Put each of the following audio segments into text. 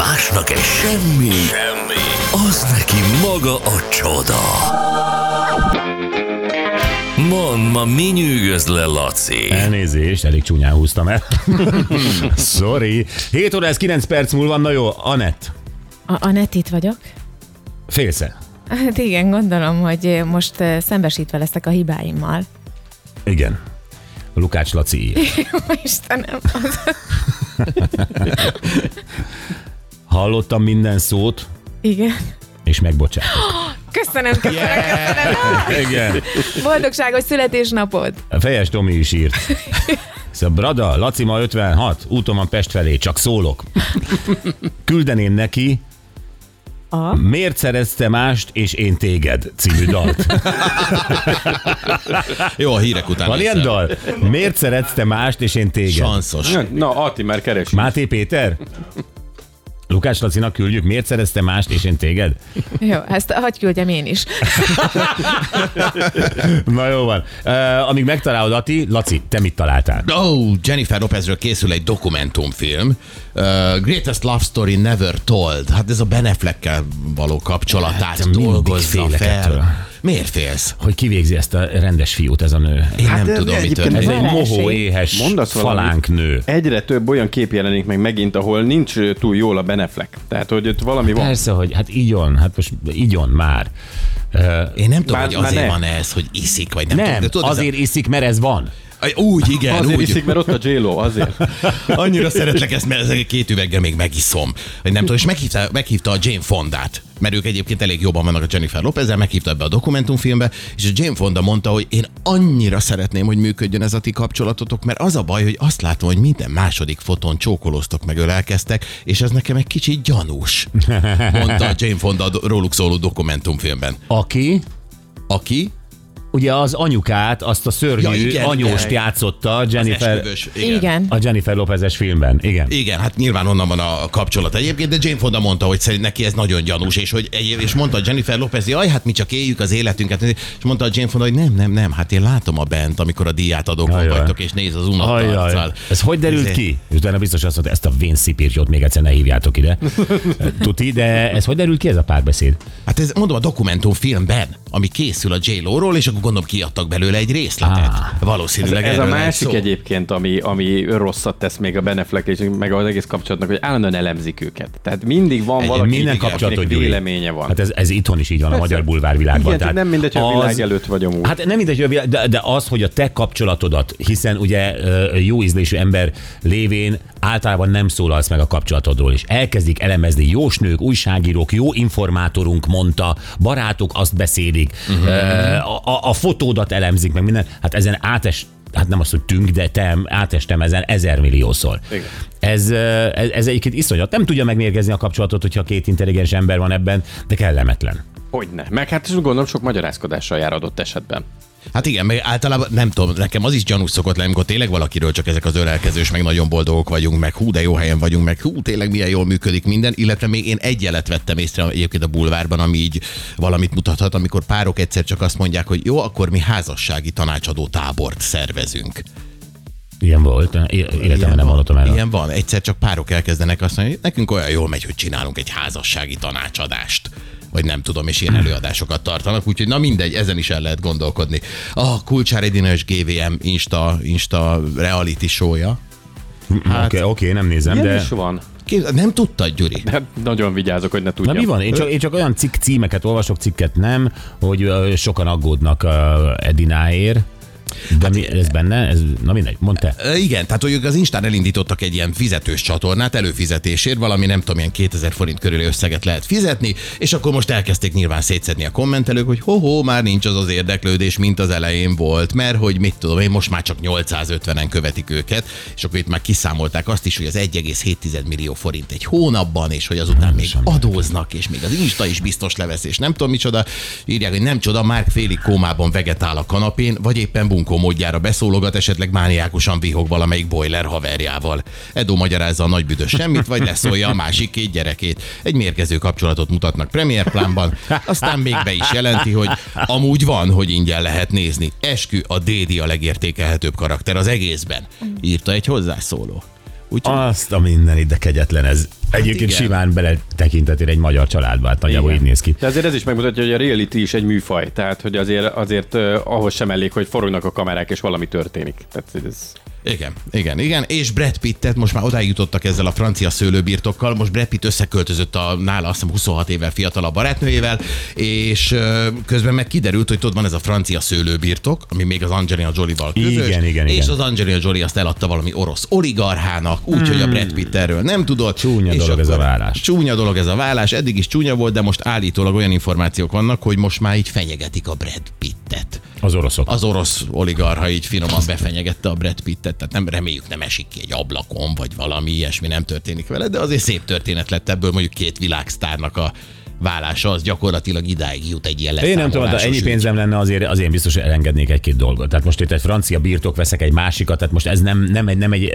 Másnak egy semmi, semmi, az neki maga a csoda. Mond, ma mi nyűgöz le, Laci? Elnézést, elég csúnyán húztam el. Sorry. 7 óra, ez 9 perc múlva, na jó, Anett, A, a net vagyok. félsze. Hát igen, gondolom, hogy most eh, szembesítve leszek a hibáimmal. Igen. Lukács Laci ír. Istenem, az... Hallottam minden szót, Igen. és megbocsátok. Köszönöm, köszönöm, köszönöm. Igen. Boldogságos születésnapod. Fejes Tomi is írt. Szóval Brada, Laci ma 56, úton van Pest felé, csak szólok. Küldeném neki A? Miért szerezte mást, és én téged című dalt. Jó, a hírek után. Van ilyen dal? Miért szerette mást, és én téged? Sanszos. Na, Ati már keresi. Máté Péter? Lukács Lacinak küldjük, miért szerezte mást, és én téged? Jó, ezt hagyj küldjem én is. Na jó van. Uh, amíg megtalálod, Ati, Laci, te mit találtál? Oh, Jennifer Lopezről készül egy dokumentumfilm. Uh, Greatest Love Story Never Told. Hát ez a Ben Affleckkel való kapcsolatát Hát, dolgozza félek ettől. Miért félsz? Hogy kivégzi ezt a rendes fiút ez a nő? Én Hát nem tudom, mi egyébként Ez történik. egy mohó, éhes, Mondasz falánk nő. Egyre több olyan kép jelenik meg megint, ahol nincs túl jól a Beneflek. Tehát, hogy ott valami van. Persze, hogy hát igyon, hát most igyon már. Én nem tudom, Már- hogy azért ne. van ez, hogy iszik, vagy nem, tudom. nem, De tudod, ez azért iszik, mert ez van. Úgy, igen, Azért úgy. iszik, mert ott a J-Lo, azért. Annyira szeretlek ezt, mert ezek két üveggel még megiszom. Vagy nem tudom, és meghívta, meghívta a Jane Fondát, mert ők egyébként elég jobban vannak a Jennifer Lopezzel, meghívta ebbe a dokumentumfilmbe, és a Jane Fonda mondta, hogy én annyira szeretném, hogy működjön ez a ti kapcsolatotok, mert az a baj, hogy azt látom, hogy minden második fotón csókolóztok meg ölelkeztek, és ez nekem egy kicsit gyanús, mondta a Jane Fonda róluk szóló dokumentumfilmben. Aki Aki ugye az anyukát, azt a szörnyű Ja, igen, anyóst igen. játszotta Jennifer, esküvős, Igen. a Jennifer Lopezes filmben. Igen. Igen, hát nyilván onnan van a kapcsolat egyébként, de Jane Fonda mondta, hogy szerint neki ez nagyon gyanús, és hogy egyéb, és mondta Jennifer Lopez, jaj, hát mi csak éljük az életünket, és mondta a Jane Fonda, hogy nem, nem, nem, hát én látom a bent, amikor a díját Ajaj. vagytok, és néz az Ajaj, arccal. ez hogy derült Ezért- ki? És utána biztos azt mondta, ezt a vén szipírtyót még egyszer ne hívjátok ide. Tuti, de ez hogy derült ki ez a párbeszéd? Hát ez mondom a dokumentumfilmben, ami készül a j ról és akkor gondolom kiadtak belőle egy részletet. Á. Valószínűleg Ez a erről lehet másik szó. egyébként, ami, ami rosszat tesz még a Beneflek és meg az egész kapcsolatnak, hogy állandóan elemzik őket. Tehát mindig van Egy- valaki, Minden kapcsolatot véleménye van. Hát ez, ez itthon is így van a Persze. magyar bulvárvilágban. Igen, nem mindegy, hogy a világ előtt vagy amúgy. Hát nem mindegy, hogy a világ, de, de az, hogy a te kapcsolatodat, hiszen ugye jó ízlésű ember lévén általában nem szólalsz meg a kapcsolatodról, és elkezdik elemezni jósnők, újságírók, jó informátorunk mondta, barátok azt beszélik, uh-huh. a, a, a fotódat elemzik, meg minden. Hát ezen átes, hát nem azt, hogy tünk, de te átestem ezen ezer milliószor. Igen. Ez, ö, ez, ez egyébként iszonyat. Nem tudja megmérgezni a kapcsolatot, hogyha két intelligens ember van ebben, de kellemetlen. Hogyne. Meg hát is gondolom sok magyarázkodással jár adott esetben. Hát igen, meg általában nem tudom, nekem az is gyanús szokott lenni, amikor tényleg valakiről csak ezek az ölelkezős, meg nagyon boldogok vagyunk, meg hú, de jó helyen vagyunk, meg hú, tényleg milyen jól működik minden, illetve még én egy jelet vettem észre egyébként a bulvárban, ami így valamit mutathat, amikor párok egyszer csak azt mondják, hogy jó, akkor mi házassági tanácsadó tábort szervezünk. Ilyen volt. Életemben nem hallottam erről. Ilyen van. Egyszer csak párok elkezdenek azt mondani, hogy nekünk olyan jól megy, hogy csinálunk egy házassági tanácsadást vagy nem tudom, és ilyen előadásokat tartanak, úgyhogy na mindegy, ezen is el lehet gondolkodni. A Kulcsár Edinős GVM Insta, Insta reality show-ja. Oké, Hát- okay, okay, nem nézem, Ilyen de... is van. Nem tudtad, Gyuri? De nagyon vigyázok, hogy ne Na tudjam. mi van? Én csak, én csak olyan cikk címeket olvasok, cikket nem, hogy sokan aggódnak Edináért. De mi, ez benne? Ez, na mindegy, mondd te. Ö, Igen, tehát hogy ők az Instán elindítottak egy ilyen fizetős csatornát előfizetésért, valami nem tudom, ilyen 2000 forint körüli összeget lehet fizetni, és akkor most elkezdték nyilván szétszedni a kommentelők, hogy ho-ho, már nincs az az érdeklődés, mint az elején volt, mert hogy mit tudom én, most már csak 850-en követik őket, és akkor itt már kiszámolták azt is, hogy az 1,7 millió forint egy hónapban, és hogy azután még adóznak, és még az Insta is biztos levesz, és nem tudom micsoda. Írják, hogy nem csoda, Márk félig kómában vegetál a kanapén, vagy éppen bunkó módjára beszólogat, esetleg mániákusan vihog valamelyik boiler haverjával. Edo magyarázza a nagybüdös semmit, vagy leszólja a másik két gyerekét. Egy mérkező kapcsolatot mutatnak Premier plánban, aztán még be is jelenti, hogy amúgy van, hogy ingyen lehet nézni. Eskü a Dédi a legértékelhetőbb karakter az egészben, írta egy hozzászóló. Úgyhogy Azt a minden ide kegyetlen ez. Egyébként Hát igen. simán bele tekintetél egy magyar családba, hát nagyjából így néz ki. De azért ez is megmutatja, hogy a reality is egy műfaj, tehát hogy azért, azért uh, ahhoz sem elég, hogy forognak a kamerák és valami történik. Tehát ez... Igen, igen, igen. És Brad Pittet most már odáig jutottak ezzel a francia szőlőbirtokkal. Most Brad Pitt összeköltözött a nála azt hiszem 26 évvel fiatalabb barátnőjével, és közben meg kiderült, hogy tudod, van ez a francia szőlőbirtok, ami még az Angelina Jolie-val közös. Igen, igen, És igen. az Angelina Jolie azt eladta valami orosz oligarchának, úgyhogy a Brad Pitt erről nem tudott. Hmm. Csúnya És dolog ez a vállás. Csúnya dolog ez a vállás, eddig is csúnya volt, de most állítólag olyan információk vannak, hogy most már így fenyegetik a Brad Pittet Az oroszok. az orosz oligarha így finoman befenyegette a Brad Pittet, tehát nem reméljük nem esik ki egy ablakon, vagy valami ilyesmi nem történik vele, de azért szép történet lett ebből mondjuk két világsztárnak a válása, az gyakorlatilag idáig jut egy ilyen Én nem tudom, de ennyi pénzem lenne, azért, azért biztos, hogy elengednék egy-két dolgot. Tehát most itt egy francia birtok veszek egy másikat, tehát most ez nem, nem egy, nem egy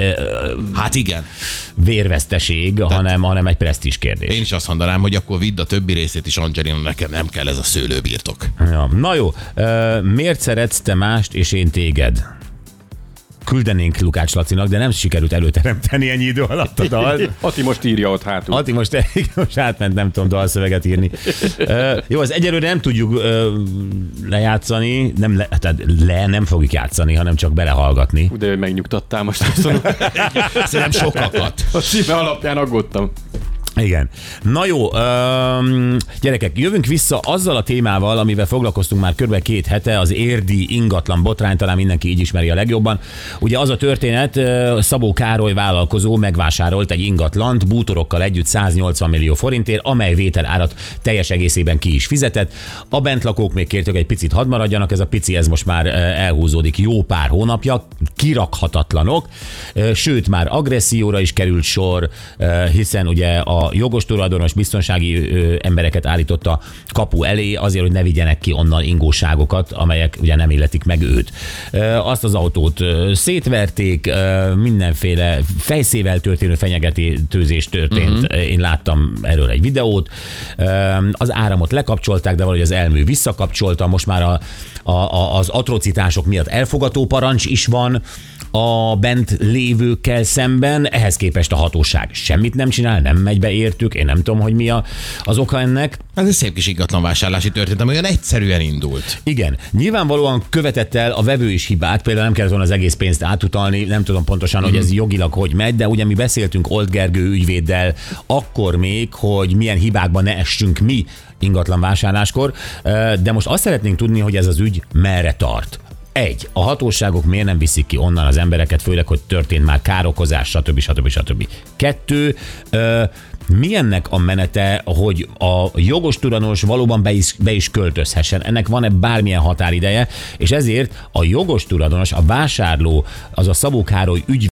Hát igen. vérveszteség, hanem, hanem egy presztis kérdés. Én is azt mondanám, hogy akkor vidd a többi részét is Angelina, nekem nem kell ez a szőlőbirtok. Ja. Na jó, miért szeretsz te mást, és én téged? Küldenénk Lukács Lacinak, de nem sikerült előteremteni ennyi idő alatt a dalt. Ati most írja ott hátul. Ati most, most átment, nem tudom dalszöveget írni. Uh, jó, az egyelőre nem tudjuk uh, lejátszani, nem le, tehát le nem fogjuk játszani, hanem csak belehallgatni. De megnyugtattál most. Azt Szerintem sokakat. a szíve alapján aggódtam. Igen. Na jó, öm, gyerekek, jövünk vissza azzal a témával, amivel foglalkoztunk már kb. két hete, az érdi ingatlan botrány, talán mindenki így ismeri a legjobban. Ugye az a történet, Szabó Károly vállalkozó megvásárolt egy ingatlant bútorokkal együtt 180 millió forintért, amely vétel árat teljes egészében ki is fizetett. A bentlakók még kértek, egy picit hadd maradjanak, ez a pici, ez most már elhúzódik jó pár hónapja, kirakhatatlanok, sőt már agresszióra is került sor, hiszen ugye a jogos tulajdonos biztonsági embereket állította kapu elé azért, hogy ne vigyenek ki onnan ingóságokat, amelyek ugye nem illetik meg őt. Azt az autót szétverték, mindenféle fejszével történő fenyegetőzés történt. Uh-huh. Én láttam erről egy videót. Az áramot lekapcsolták, de valahogy az elmű visszakapcsolta. Most már a, a, a, az atrocitások miatt elfogató parancs is van a bent lévőkkel szemben, ehhez képest a hatóság semmit nem csinál, nem megy be értük, én nem tudom, hogy mi a, az oka ennek. Ez egy szép kis ingatlanvásárlási történet, ami olyan egyszerűen indult. Igen, nyilvánvalóan követett el a vevő is hibát, például nem kellett volna az egész pénzt átutalni, nem tudom pontosan, hogy ez jogilag hogy megy, de ugye mi beszéltünk Old Gergő ügyvéddel akkor még, hogy milyen hibákban ne essünk mi ingatlan vásárláskor, de most azt szeretnénk tudni, hogy ez az ügy merre tart. Egy, a hatóságok miért nem viszik ki onnan az embereket, főleg, hogy történt már károkozás, stb. stb. stb. Kettő, ö, mi ennek a menete, hogy a jogos tulajdonos valóban be is, be is költözhessen? Ennek van-e bármilyen határideje? És ezért a jogos tulajdonos, a vásárló, az a Szabó Károly ügy